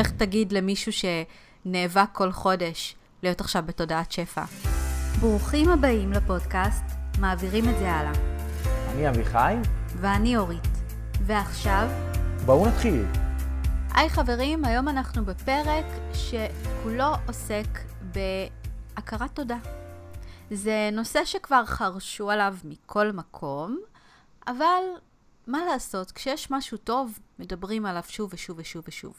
לך תגיד למישהו שנאבק כל חודש להיות עכשיו בתודעת שפע. ברוכים הבאים לפודקאסט, מעבירים את זה הלאה. אני אביחי. ואני אורית. ועכשיו... בואו נתחיל. היי חברים, היום אנחנו בפרק שכולו עוסק בהכרת תודה. זה נושא שכבר חרשו עליו מכל מקום, אבל מה לעשות, כשיש משהו טוב, מדברים עליו שוב ושוב ושוב ושוב.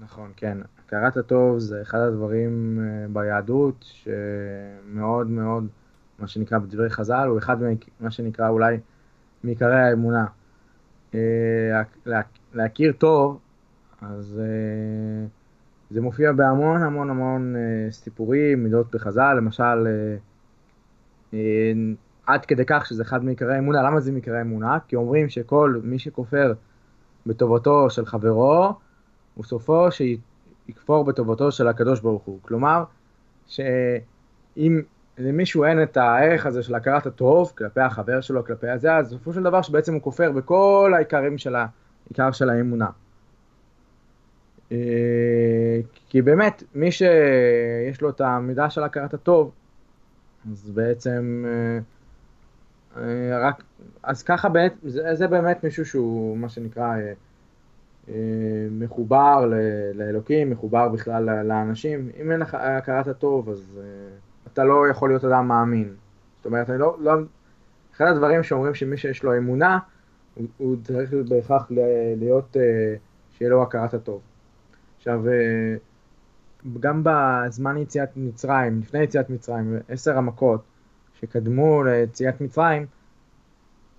נכון, כן. הכרת הטוב זה אחד הדברים אה, ביהדות שמאוד מאוד, מה שנקרא בדברי חז"ל, הוא אחד מה שנקרא אולי מעיקרי האמונה. אה, להכיר טוב, אז אה, זה מופיע בהמון המון המון סיפורים, מידות בחז"ל, למשל עד כדי כך שזה אחד מעיקרי האמונה. למה זה מעיקרי האמונה? כי אומרים שכל מי שכופר בטובתו של חברו, הוא סופו שיכפור בטובתו של הקדוש ברוך הוא. כלומר, שאם למישהו אין את הערך הזה של הכרת הטוב כלפי החבר שלו, כלפי הזה, אז בסופו של דבר שבעצם הוא כופר בכל העיקרים של העיקר של האמונה. אה, כי באמת, מי שיש לו את המידה של הכרת הטוב, אז בעצם אה, אה, רק, אז ככה באמת, זה, זה באמת מישהו שהוא מה שנקרא מחובר ל, לאלוקים, מחובר בכלל לאנשים. אם אין לך הכרת הטוב, אז אתה לא יכול להיות אדם מאמין. זאת אומרת, אני לא, לא, אחד הדברים שאומרים שמי שיש לו אמונה, הוא, הוא צריך בהכרח להיות, שיהיה לו הכרת הטוב. עכשיו, גם בזמן יציאת מצרים, לפני יציאת מצרים, עשר המכות, שקדמו ליציאת מצרים,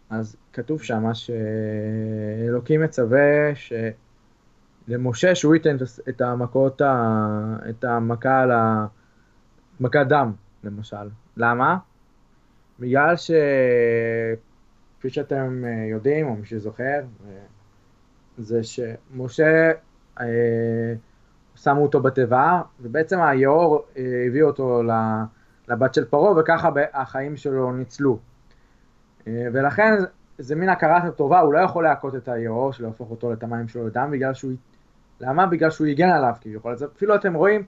אז כתוב שם שאלוקים מצווה למשה שהוא ייתן את המכות, את המכה על ה... מכת דם, למשל. למה? בגלל ש... כפי שאתם יודעים, או מי שזוכר, זה שמשה, אה, שמו אותו בתיבה, ובעצם היאור אה, הביא אותו לבת של פרעה, וככה החיים שלו ניצלו. אה, ולכן זה מין הכרת הטובה, הוא לא יכול להכות את היאור להפוך אותו את המים שלו לדם, בגלל שהוא... למה? בגלל שהוא הגן עליו כביכול. אז אפילו אתם רואים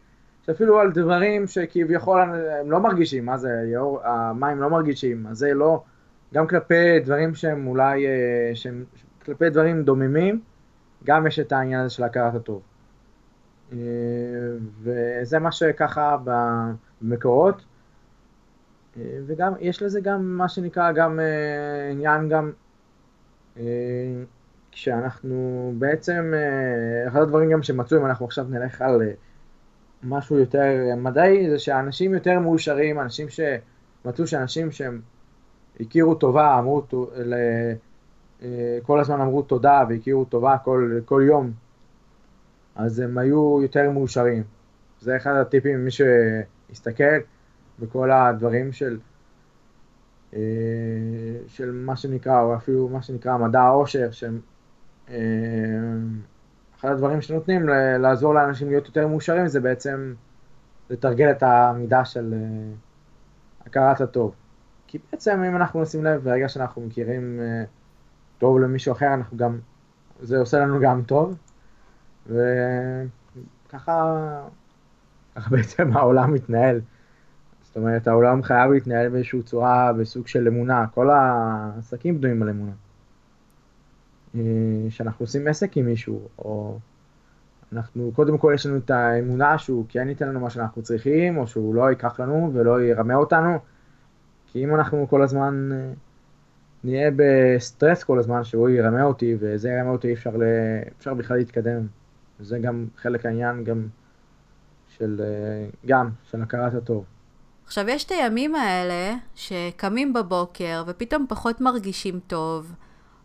שאפילו על דברים שכביכול הם לא מרגישים, מה זה, יאור, המים לא מרגישים, אז זה לא... גם כלפי דברים שהם אולי... אה, שהם כלפי דברים דוממים, גם יש את העניין הזה של הכרת הטוב. אה, וזה מה שככה במקורות. וגם, יש לזה גם מה שנקרא גם אה, עניין גם, אה, כשאנחנו בעצם, אה, אחד הדברים גם שמצאו, אם אנחנו עכשיו נלך על אה, משהו יותר מדעי, זה שאנשים יותר מאושרים, אנשים שמצאו שאנשים שהם הכירו טובה, אמרו, אה, כל הזמן אמרו תודה והכירו טובה כל, כל יום, אז הם היו יותר מאושרים. זה אחד הטיפים, מי שיסתכל, בכל הדברים של, אה, של מה שנקרא, או אפילו מה שנקרא מדע העושר, שהם אה, אחד הדברים שנותנים לעזור לאנשים להיות יותר מאושרים זה בעצם לתרגל את המידה של אה, הכרת הטוב. כי בעצם אם אנחנו נשים לב, ברגע שאנחנו מכירים טוב למישהו אחר, אנחנו גם, זה עושה לנו גם טוב, וככה ככה בעצם העולם מתנהל. אומרת, העולם חייב להתנהל באיזושהי צורה, בסוג של אמונה. כל העסקים בנויים על אמונה. אה, שאנחנו עושים עסק עם מישהו, או אנחנו, קודם כל יש לנו את האמונה שהוא כן ייתן לנו מה שאנחנו צריכים, או שהוא לא ייקח לנו ולא ירמה אותנו. כי אם אנחנו כל הזמן אה, נהיה בסטרס כל הזמן, שהוא ירמה אותי, וזה ירמה אותי, אפשר, ל... אפשר בכלל להתקדם. וזה גם חלק העניין גם של, אה, גם, של הכרת הטוב. עכשיו, יש את הימים האלה שקמים בבוקר ופתאום פחות מרגישים טוב,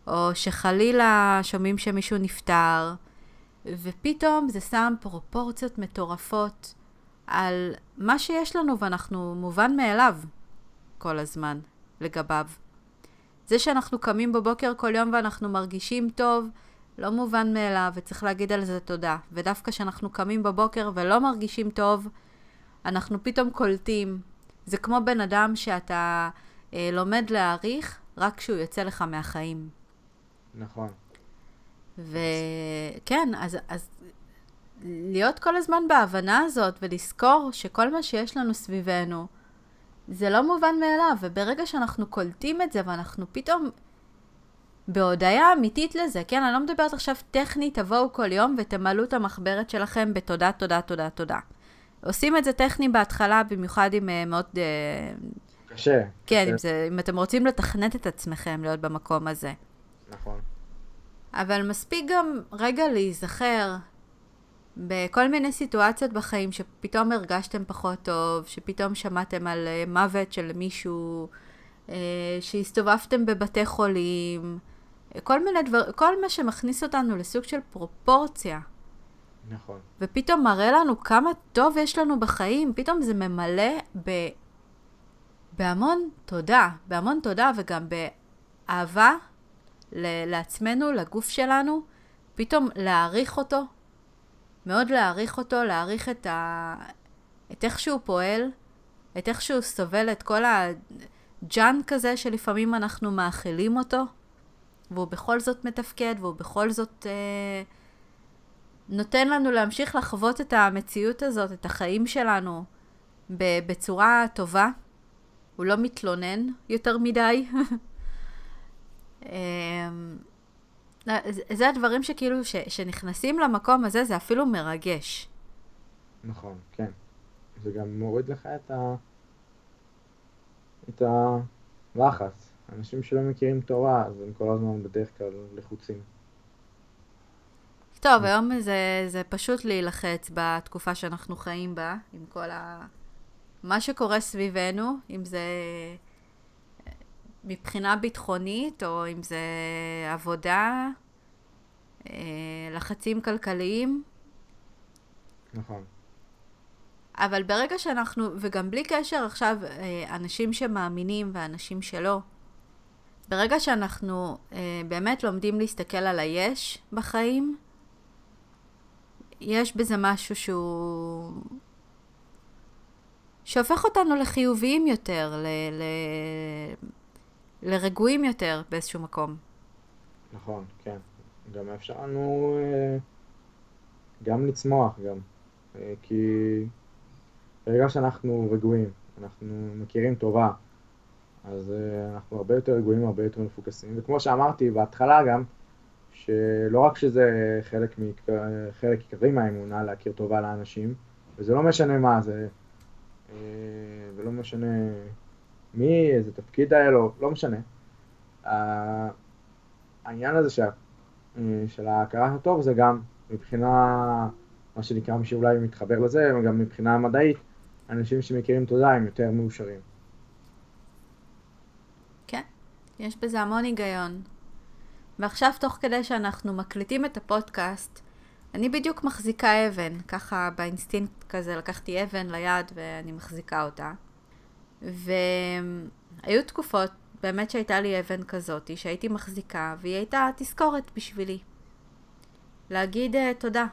או שחלילה שומעים שמישהו נפטר, ופתאום זה שם פרופורציות מטורפות על מה שיש לנו ואנחנו מובן מאליו כל הזמן לגביו. זה שאנחנו קמים בבוקר כל יום ואנחנו מרגישים טוב, לא מובן מאליו, וצריך להגיד על זה תודה. ודווקא כשאנחנו קמים בבוקר ולא מרגישים טוב, אנחנו פתאום קולטים זה כמו בן אדם שאתה אה, לומד להעריך רק כשהוא יוצא לך מהחיים. נכון. וכן, אז, אז להיות כל הזמן בהבנה הזאת ולזכור שכל מה שיש לנו סביבנו זה לא מובן מאליו, וברגע שאנחנו קולטים את זה ואנחנו פתאום בהודיה אמיתית לזה, כן? אני לא מדברת עכשיו טכנית, תבואו כל יום ותמלאו את המחברת שלכם בתודה, תודה, תודה, תודה. עושים את זה טכני בהתחלה, במיוחד עם uh, מאוד... Uh, קשה. כן, קשה. אם, זה, אם אתם רוצים לתכנת את עצמכם להיות במקום הזה. נכון. אבל מספיק גם רגע להיזכר בכל מיני סיטואציות בחיים שפתאום הרגשתם פחות טוב, שפתאום שמעתם על uh, מוות של מישהו, שהסתובבתם בבתי חולים, כל מיני דבר, כל מה שמכניס אותנו לסוג של פרופורציה. נכון. ופתאום מראה לנו כמה טוב יש לנו בחיים, פתאום זה ממלא ב... בהמון תודה, בהמון תודה וגם באהבה ל... לעצמנו, לגוף שלנו, פתאום להעריך אותו, מאוד להעריך אותו, להעריך את, ה... את איך שהוא פועל, את איך שהוא סובל את כל הג'אנק הזה שלפעמים אנחנו מאכילים אותו, והוא בכל זאת מתפקד, והוא בכל זאת... אה... נותן לנו להמשיך לחוות את המציאות הזאת, את החיים שלנו, בצורה טובה. הוא לא מתלונן יותר מדי. אמ, זה הדברים שכאילו, ש, שנכנסים למקום הזה, זה אפילו מרגש. נכון, כן. זה גם מוריד לך את ה... את הלחץ. אנשים שלא מכירים תורה, אז הם כל הזמן בדרך כלל לחוצים. טוב, היום זה, זה פשוט להילחץ בתקופה שאנחנו חיים בה, עם כל ה... מה שקורה סביבנו, אם זה מבחינה ביטחונית, או אם זה עבודה, אה, לחצים כלכליים. נכון. אבל ברגע שאנחנו, וגם בלי קשר עכשיו, אה, אנשים שמאמינים ואנשים שלא, ברגע שאנחנו אה, באמת לומדים להסתכל על היש בחיים, יש בזה משהו שהוא... שהופך אותנו לחיוביים יותר, ל... ל... לרגועים יותר באיזשהו מקום. נכון, כן. גם אפשר לנו אה, גם לצמוח גם. אה, כי ברגע שאנחנו רגועים, אנחנו מכירים טובה, אז אה, אנחנו הרבה יותר רגועים, הרבה יותר מפוקסים. וכמו שאמרתי בהתחלה גם, שלא רק שזה חלק, מק... חלק עיקרי מהאמונה, להכיר טובה לאנשים, וזה לא משנה מה זה, אה, ולא משנה מי, איזה תפקיד היה לו, לא משנה. העניין הזה שה... אה, של ההכרת הטוב זה גם מבחינה, מה שנקרא, מי שאולי מתחבר לזה, גם מבחינה מדעית, אנשים שמכירים תודה הם יותר מאושרים. כן, יש בזה המון היגיון. ועכשיו, תוך כדי שאנחנו מקליטים את הפודקאסט, אני בדיוק מחזיקה אבן, ככה באינסטינקט כזה, לקחתי אבן ליד ואני מחזיקה אותה. והיו תקופות באמת שהייתה לי אבן כזאת, שהייתי מחזיקה, והיא הייתה תזכורת בשבילי. להגיד uh, תודה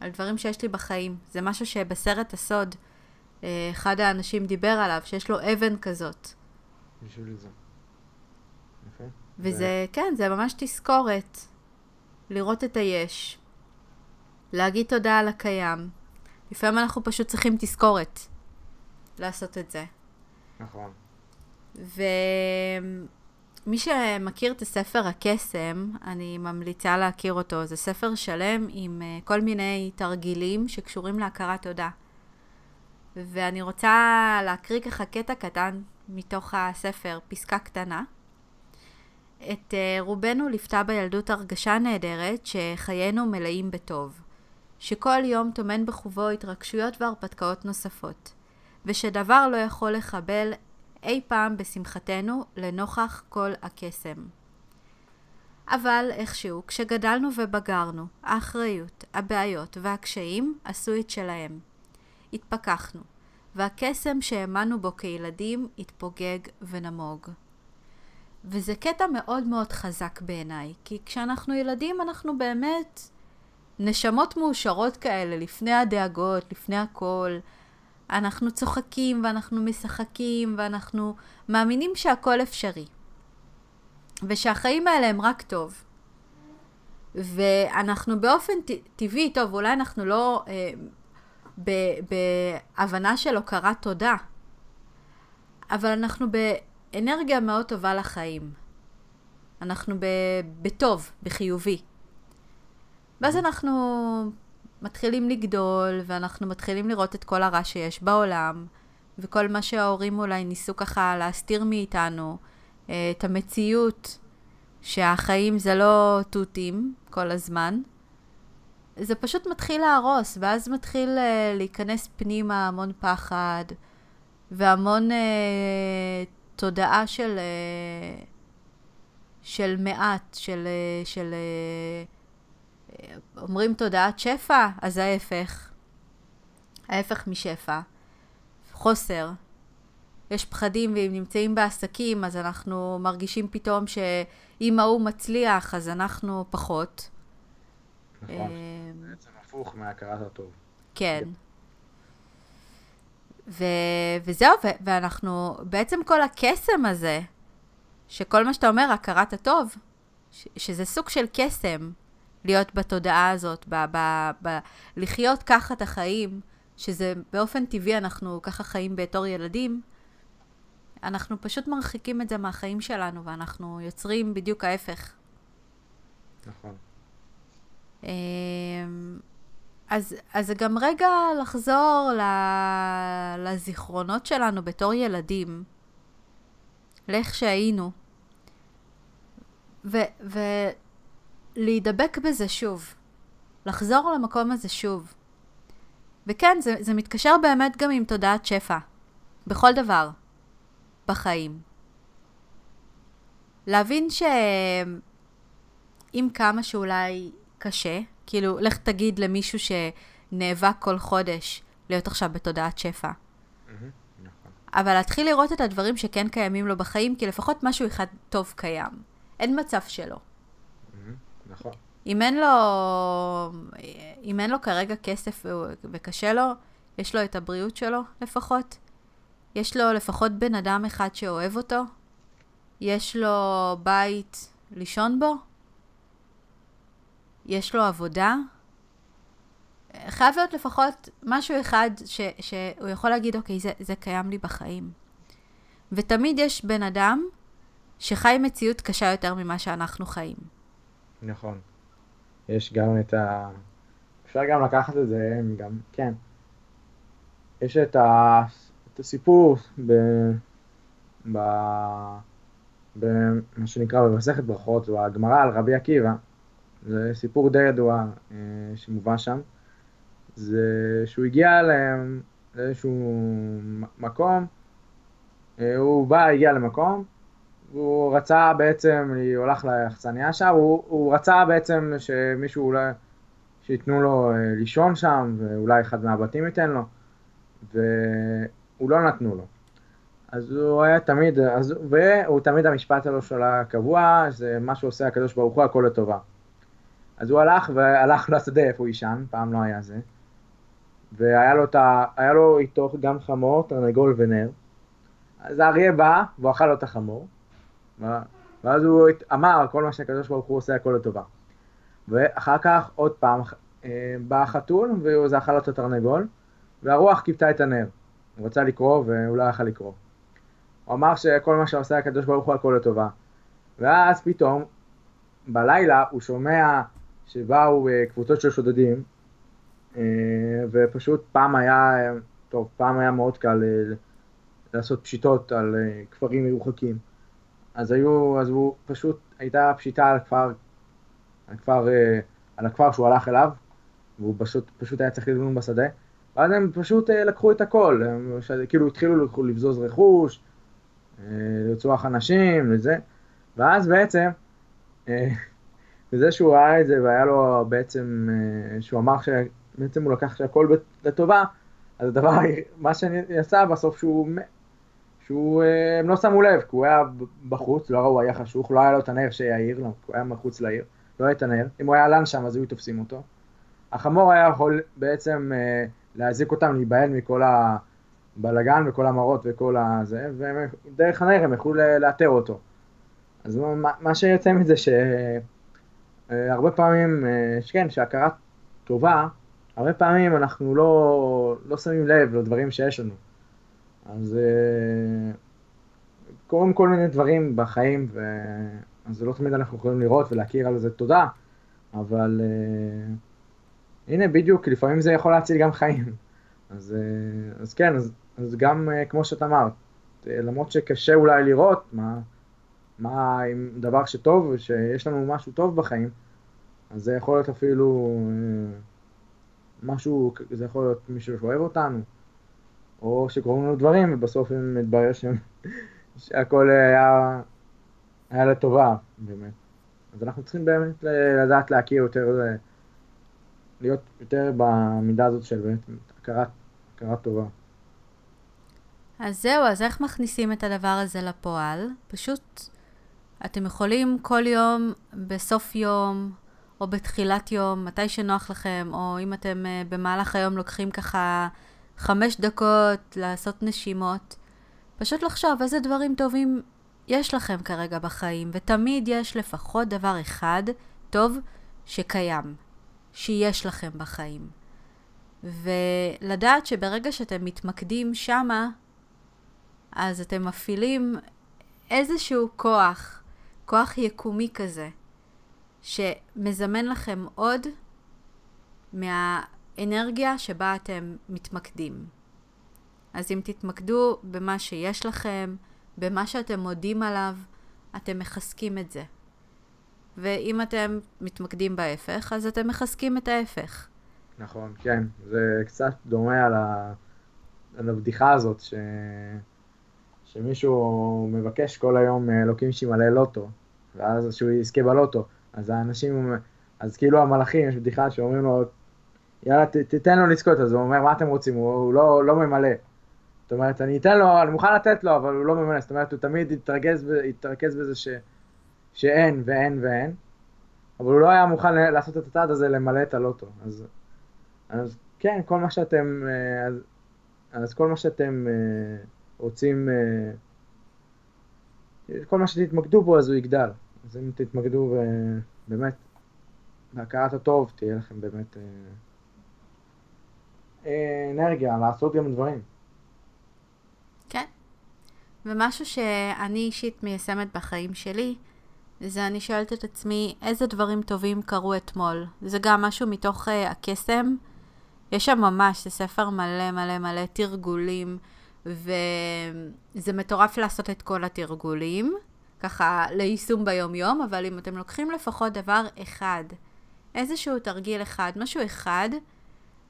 על דברים שיש לי בחיים. זה משהו שבסרט הסוד, uh, אחד האנשים דיבר עליו, שיש לו אבן כזאת. בשביל זה. וזה. כן, זה ממש תזכורת. לראות את היש. להגיד תודה על הקיים. לפעמים אנחנו פשוט צריכים תזכורת לעשות את זה. נכון. ומי שמכיר את הספר הקסם, אני ממליצה להכיר אותו. זה ספר שלם עם אה, כל מיני תרגילים שקשורים להכרת תודה. ואני רוצה להקריא ככה קטע קטן מתוך הספר, פסקה קטנה. את אה, רובנו ליוותה בילדות הרגשה נהדרת שחיינו מלאים בטוב. שכל יום טומן בחובו התרגשויות והרפתקאות נוספות, ושדבר לא יכול לחבל אי פעם בשמחתנו לנוכח כל הקסם. אבל איכשהו, כשגדלנו ובגרנו, האחריות, הבעיות והקשיים עשו את שלהם. התפכחנו, והקסם שהאמנו בו כילדים התפוגג ונמוג. וזה קטע מאוד מאוד חזק בעיניי, כי כשאנחנו ילדים אנחנו באמת נשמות מאושרות כאלה, לפני הדאגות, לפני הכל. אנחנו צוחקים ואנחנו משחקים ואנחנו מאמינים שהכל אפשרי. ושהחיים האלה הם רק טוב. ואנחנו באופן טבעי, טוב, אולי אנחנו לא אה, בהבנה של הוקרת תודה, אבל אנחנו באנרגיה מאוד טובה לחיים. אנחנו ב, בטוב, בחיובי. ואז אנחנו מתחילים לגדול, ואנחנו מתחילים לראות את כל הרע שיש בעולם, וכל מה שההורים אולי ניסו ככה להסתיר מאיתנו, אה, את המציאות שהחיים זה לא תותים כל הזמן. זה פשוט מתחיל להרוס, ואז מתחיל uh, להיכנס פנימה המון פחד, והמון uh, תודעה של, uh, של מעט, של, uh, של uh, אומרים תודעת שפע, אז ההפך. ההפך משפע. חוסר. יש פחדים ואם נמצאים בעסקים אז אנחנו מרגישים פתאום שאם ההוא מצליח אז אנחנו פחות. נכון, אה, בעצם הפוך מהכרת הטוב. כן. ו- וזהו, ו- ואנחנו, בעצם כל הקסם הזה, שכל מה שאתה אומר, הכרת הטוב, ש- שזה סוג של קסם, להיות בתודעה הזאת, ב- ב- ב- לחיות ככה את החיים, שזה באופן טבעי אנחנו ככה חיים בתור ילדים, אנחנו פשוט מרחיקים את זה מהחיים שלנו, ואנחנו יוצרים בדיוק ההפך. נכון. אז, אז זה גם רגע לחזור לזיכרונות שלנו בתור ילדים, לאיך שהיינו, ו- ולהידבק בזה שוב, לחזור למקום הזה שוב. וכן, זה, זה מתקשר באמת גם עם תודעת שפע, בכל דבר. בחיים. להבין שעם כמה שאולי קשה, כאילו, לך תגיד למישהו שנאבק כל חודש להיות עכשיו בתודעת שפע. נכון. אבל להתחיל לראות את הדברים שכן קיימים לו בחיים, כי לפחות משהו אחד טוב קיים. אין מצב שלא. נכון. אם אין לו, אם אין לו כרגע כסף וקשה לו, יש לו את הבריאות שלו לפחות. יש לו לפחות בן אדם אחד שאוהב אותו. יש לו בית לישון בו. יש לו עבודה. חייב להיות לפחות משהו אחד ש, שהוא יכול להגיד, אוקיי, זה, זה קיים לי בחיים. ותמיד יש בן אדם שחי מציאות קשה יותר ממה שאנחנו חיים. נכון. יש גם את ה... אפשר גם לקחת את זה, גם, כן. יש את, ה... את הסיפור ב... ב... במה שנקרא במסכת ברכות, זו הגמרא על רבי עקיבא, זה סיפור די ידוע אה, שמובא שם, זה שהוא הגיע לאיזשהו מקום, אה, הוא בא, הגיע למקום, והוא רצה בעצם, הוא הלך ליחצניה שם, הוא, הוא רצה בעצם שמישהו אולי, שייתנו לו אה, לישון שם, ואולי אחד מהבתים ייתן לו, והוא לא נתנו לו. אז הוא היה תמיד, אז, והוא תמיד המשפט שלו שלו קבוע, זה מה שעושה הקדוש ברוך הוא הכל לטובה. אז הוא הלך והלך לשדה איפה הוא יישן, פעם לא היה זה. והיה לו, ה... לו איתו גם חמור, תרנגול ונר. אז האריה בא והוא אכל לו את החמור. ואז הוא אמר, כל מה שהקדוש ברוך הוא עושה הכל לטובה. ואחר כך עוד פעם אה, בא החתול והוא זכה לו את התרנגול, והרוח כיבתה את הנר. הוא רצה לקרוא והוא לא יכל לקרוא. הוא אמר שכל מה שעושה הקדוש ברוך הוא הכל לטובה. ואז פתאום, בלילה הוא שומע שבאו אה, קבוצות של שודדים, אה, ופשוט פעם היה, טוב, פעם היה מאוד קל אה, לעשות פשיטות על כפרים מרוחקים. אז היו, אז הוא פשוט, הייתה פשיטה על הכפר, על הכפר, על הכפר שהוא הלך אליו, והוא פשוט, פשוט היה צריך לדון בשדה, ואז הם פשוט לקחו את הכל, הם כאילו התחילו לבזוז רכוש, לרצוח אנשים וזה, ואז בעצם וזה שהוא ראה את זה והיה לו בעצם, אה, שהוא אמר שבעצם הוא לקח שהכל לטובה, אז הדבר, מה שעשה בסוף שהוא, שהוא, אה, הם לא שמו לב, כי הוא היה בחוץ, לא ראו, היה חשוך, לא היה לו את הנר שיעיר, לא, הוא היה מחוץ לעיר, לא היה את הנר, אם הוא היה לן שם אז היו תופסים אותו. החמור היה יכול בעצם אה, להזיק אותם, להיבהל מכל הבלגן וכל המראות וכל הזה, ודרך הנר הם יכלו לאתר אותו. אז מה, מה שיוצא מזה ש... אה, הרבה פעמים, כן, שהכרה טובה, הרבה פעמים אנחנו לא, לא שמים לב לדברים שיש לנו. אז אה, קורים כל מיני דברים בחיים. אז לא תמיד אנחנו יכולים לראות ולהכיר על זה תודה, אבל הנה בדיוק, לפעמים זה יכול להציל גם חיים. אז, אז כן, אז, אז גם כמו שאת אמרת, למרות שקשה אולי לראות מה, מה עם דבר שטוב, שיש לנו משהו טוב בחיים, אז זה יכול להיות אפילו uh, משהו, זה יכול להיות מישהו שאוהב אותנו, או שקוראים לנו דברים, ובסוף מתברר שהכל היה... היה לטובה, באמת. אז אנחנו צריכים באמת לדעת להכיר יותר, להיות יותר במידה הזאת של באמת הכרת, הכרת טובה. אז זהו, אז איך מכניסים את הדבר הזה לפועל? פשוט אתם יכולים כל יום, בסוף יום, או בתחילת יום, מתי שנוח לכם, או אם אתם uh, במהלך היום לוקחים ככה חמש דקות לעשות נשימות, פשוט לחשוב איזה דברים טובים יש לכם כרגע בחיים, ותמיד יש לפחות דבר אחד טוב שקיים, שיש לכם בחיים. ולדעת שברגע שאתם מתמקדים שמה, אז אתם מפעילים איזשהו כוח, כוח יקומי כזה, שמזמן לכם עוד מהאנרגיה שבה אתם מתמקדים. אז אם תתמקדו במה שיש לכם, במה שאתם מודים עליו, אתם מחזקים את זה. ואם אתם מתמקדים בהפך, אז אתם מחזקים את ההפך. נכון, כן. זה קצת דומה על, ה... על הבדיחה הזאת, ש... שמישהו מבקש כל היום אלוקים שימלא לוטו, ואז שהוא יזכה בלוטו. אז האנשים, אז כאילו המלאכים, יש בדיחה שאומרים לו, יאללה, ת, תתן לו לזכות, אז הוא אומר, מה אתם רוצים? הוא, הוא לא, לא ממלא. זאת אומרת, אני אתן לו, אני מוכן לתת לו, אבל הוא לא ממנה, זאת אומרת, הוא תמיד יתרכז, יתרכז בזה ש, שאין ואין ואין, אבל הוא לא היה מוכן לעשות את הצעד הזה, למלא את הלוטו. אז, אז כן, כל מה שאתם, אה, אז, אז כל מה שאתם אה, רוצים, אה, כל מה שתתמקדו בו, אז הוא יגדל. אז אם תתמקדו באמת בהכרת הטוב, תהיה לכם באמת אנרגיה לעשות גם דברים. ומשהו שאני אישית מיישמת בחיים שלי, זה אני שואלת את עצמי, איזה דברים טובים קרו אתמול? זה גם משהו מתוך הקסם. יש שם ממש, זה ספר מלא מלא מלא תרגולים, וזה מטורף לעשות את כל התרגולים, ככה ליישום ביום-יום, אבל אם אתם לוקחים לפחות דבר אחד, איזשהו תרגיל אחד, משהו אחד,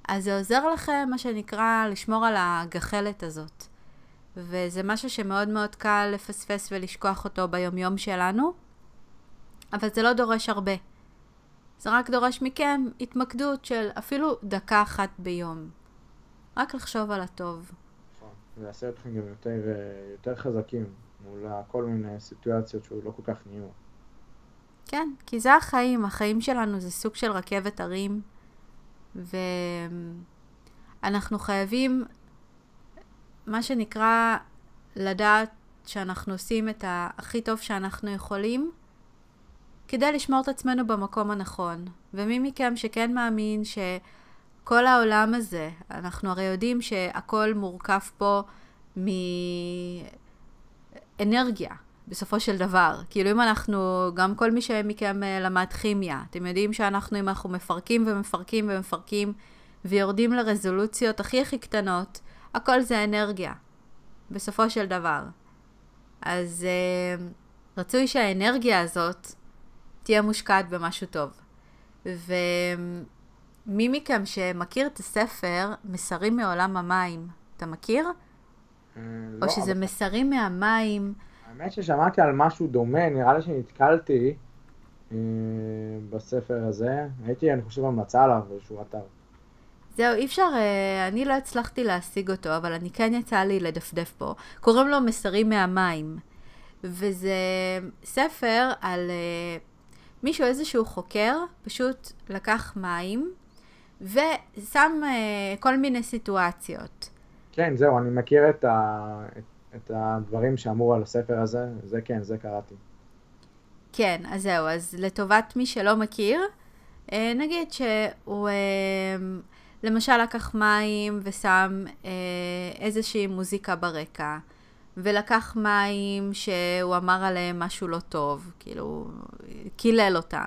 אז זה עוזר לכם, מה שנקרא, לשמור על הגחלת הזאת. וזה משהו שמאוד מאוד קל לפספס ולשכוח אותו ביומיום שלנו, אבל זה לא דורש הרבה. זה רק דורש מכם התמקדות של אפילו דקה אחת ביום. רק לחשוב על הטוב. נכון, זה יעשה אתכם גם יותר, אה, יותר חזקים מול כל מיני סיטואציות שהוא לא כל כך נהיו. כן, כי זה החיים, החיים שלנו זה סוג של רכבת הרים, ואנחנו חייבים מה שנקרא לדעת שאנחנו עושים את הכי טוב שאנחנו יכולים כדי לשמור את עצמנו במקום הנכון. ומי מכם שכן מאמין שכל העולם הזה, אנחנו הרי יודעים שהכל מורכב פה מאנרגיה. בסופו של דבר. כאילו אם אנחנו, גם כל מי שמכם אה, למד כימיה, אתם יודעים שאנחנו, אם אנחנו מפרקים ומפרקים ומפרקים ויורדים לרזולוציות הכי הכי קטנות, הכל זה אנרגיה, בסופו של דבר. אז uh, רצוי שהאנרגיה הזאת תהיה מושקעת במשהו טוב. ומי מכם שמכיר את הספר, מסרים מעולם המים, אתה מכיר? אה, או לא, שזה אבל... מסרים מהמים. האמת ששמעתי על משהו דומה, נראה לי שנתקלתי אה, בספר הזה. הייתי, אני חושב, המלצה עליו באיזשהו אתר. זהו, אי אפשר, אה, אני לא הצלחתי להשיג אותו, אבל אני כן יצא לי לדפדף פה. קוראים לו מסרים מהמים. וזה ספר על אה, מישהו, איזשהו חוקר, פשוט לקח מים ושם אה, כל מיני סיטואציות. כן, זהו, אני מכיר את, ה, את, הדברים שאמרו על הספר הזה, זה כן, זה קראתי. כן, אז זהו, אז לטובת מי שלא מכיר, אה, נגיד שהוא אה, למשל לקח מים ושם איזושהי מוזיקה ברקע, ולקח מים שהוא אמר עליהם משהו לא טוב, כאילו, קילל אותם.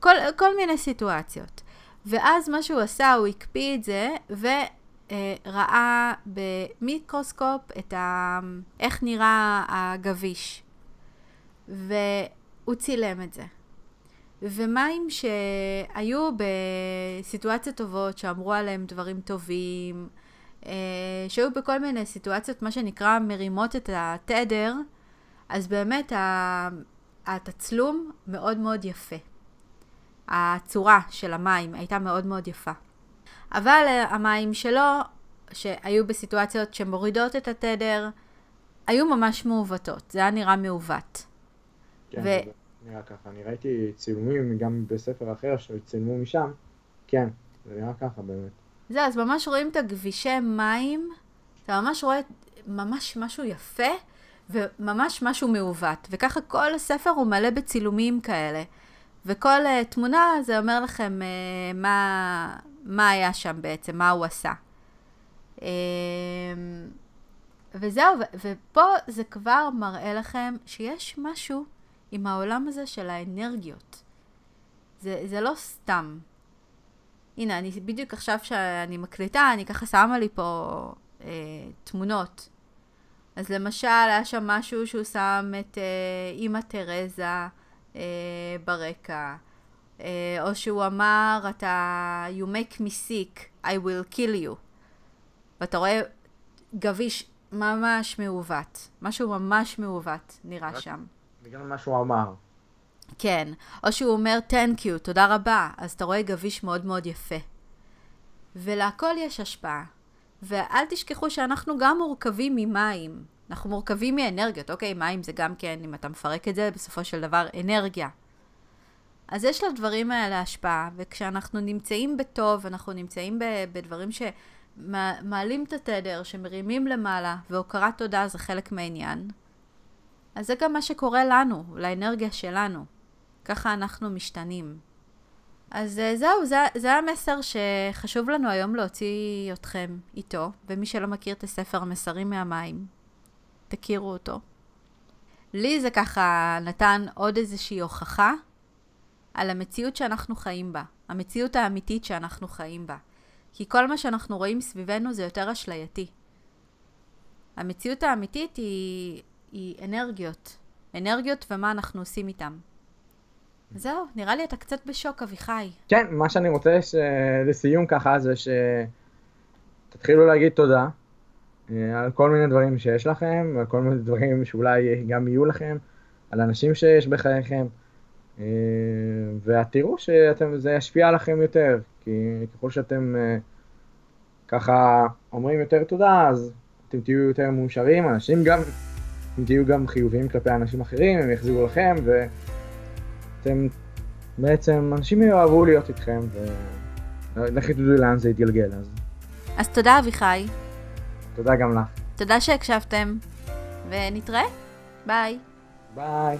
כל, כל מיני סיטואציות. ואז מה שהוא עשה, הוא הקפיא את זה, וראה במיקרוסקופ את ה... איך נראה הגביש. והוא צילם את זה. ומים שהיו בסיטואציות טובות, שאמרו עליהם דברים טובים, אה, שהיו בכל מיני סיטואציות, מה שנקרא, מרימות את התדר, אז באמת התצלום מאוד מאוד יפה. הצורה של המים הייתה מאוד מאוד יפה. אבל אה, המים שלו, שהיו בסיטואציות שמורידות את התדר, היו ממש מעוותות. זה היה נראה מעוות. כן, ו... זה נראה ככה. אני ראיתי צילומים גם בספר אחר שצילמו משם. כן, זה נראה ככה באמת. זהו, אז ממש רואים את הגבישי מים, אתה ממש רואה ממש משהו יפה וממש משהו מעוות. וככה כל הספר הוא מלא בצילומים כאלה. וכל uh, תמונה זה אומר לכם uh, מה, מה היה שם בעצם, מה הוא עשה. Uh, וזהו, ופה זה כבר מראה לכם שיש משהו עם העולם הזה של האנרגיות. זה, זה לא סתם. הנה, אני בדיוק עכשיו שאני מקליטה, אני ככה שמה לי פה אה, תמונות. אז למשל, היה שם משהו שהוא שם את אה, אימא תרזה אה, ברקע. אה, או שהוא אמר, אתה, you make me sick, I will kill you. ואתה רואה גביש ממש מעוות. משהו ממש מעוות נראה שם. בגלל מה שהוא אמר. כן, או שהוא אומר thank you, תודה רבה, אז אתה רואה גביש מאוד מאוד יפה. ולהכל יש השפעה. ואל תשכחו שאנחנו גם מורכבים ממים. אנחנו מורכבים מאנרגיות, אוקיי? מים זה גם כן, אם אתה מפרק את זה, בסופו של דבר אנרגיה. אז יש לדברים האלה השפעה, וכשאנחנו נמצאים בטוב, אנחנו נמצאים בדברים שמעלים את התדר, שמרימים למעלה, והוקרת תודה זה חלק מהעניין, אז זה גם מה שקורה לנו, לאנרגיה שלנו. ככה אנחנו משתנים. אז אה, זהו, זה, זה המסר שחשוב לנו היום להוציא אתכם איתו, ומי שלא מכיר את הספר מסרים מהמים, תכירו אותו. לי זה ככה נתן עוד איזושהי הוכחה על המציאות שאנחנו חיים בה, המציאות האמיתית שאנחנו חיים בה. כי כל מה שאנחנו רואים סביבנו זה יותר אשלייתי. המציאות האמיתית היא היא אנרגיות. אנרגיות ומה אנחנו עושים איתם. זהו, נראה לי אתה קצת בשוק, אביחי. כן, מה שאני רוצה ש... לסיום ככה זה שתתחילו להגיד תודה על כל מיני דברים שיש לכם, על כל מיני דברים שאולי גם יהיו לכם, על אנשים שיש בחייכם, אה, ותראו שזה ישפיע עליכם יותר, כי ככל שאתם אה, ככה אומרים יותר תודה, אז אתם תהיו יותר מאושרים, אנשים גם אם תהיו גם חיוביים כלפי אנשים אחרים, הם יחזירו לכם, ואתם בעצם, אנשים יאהבו להיות איתכם, ולכי תדעו לאן זה יתגלגל. אז... אז תודה אביחי. תודה גם לך. תודה שהקשבתם, ונתראה. ביי. ביי.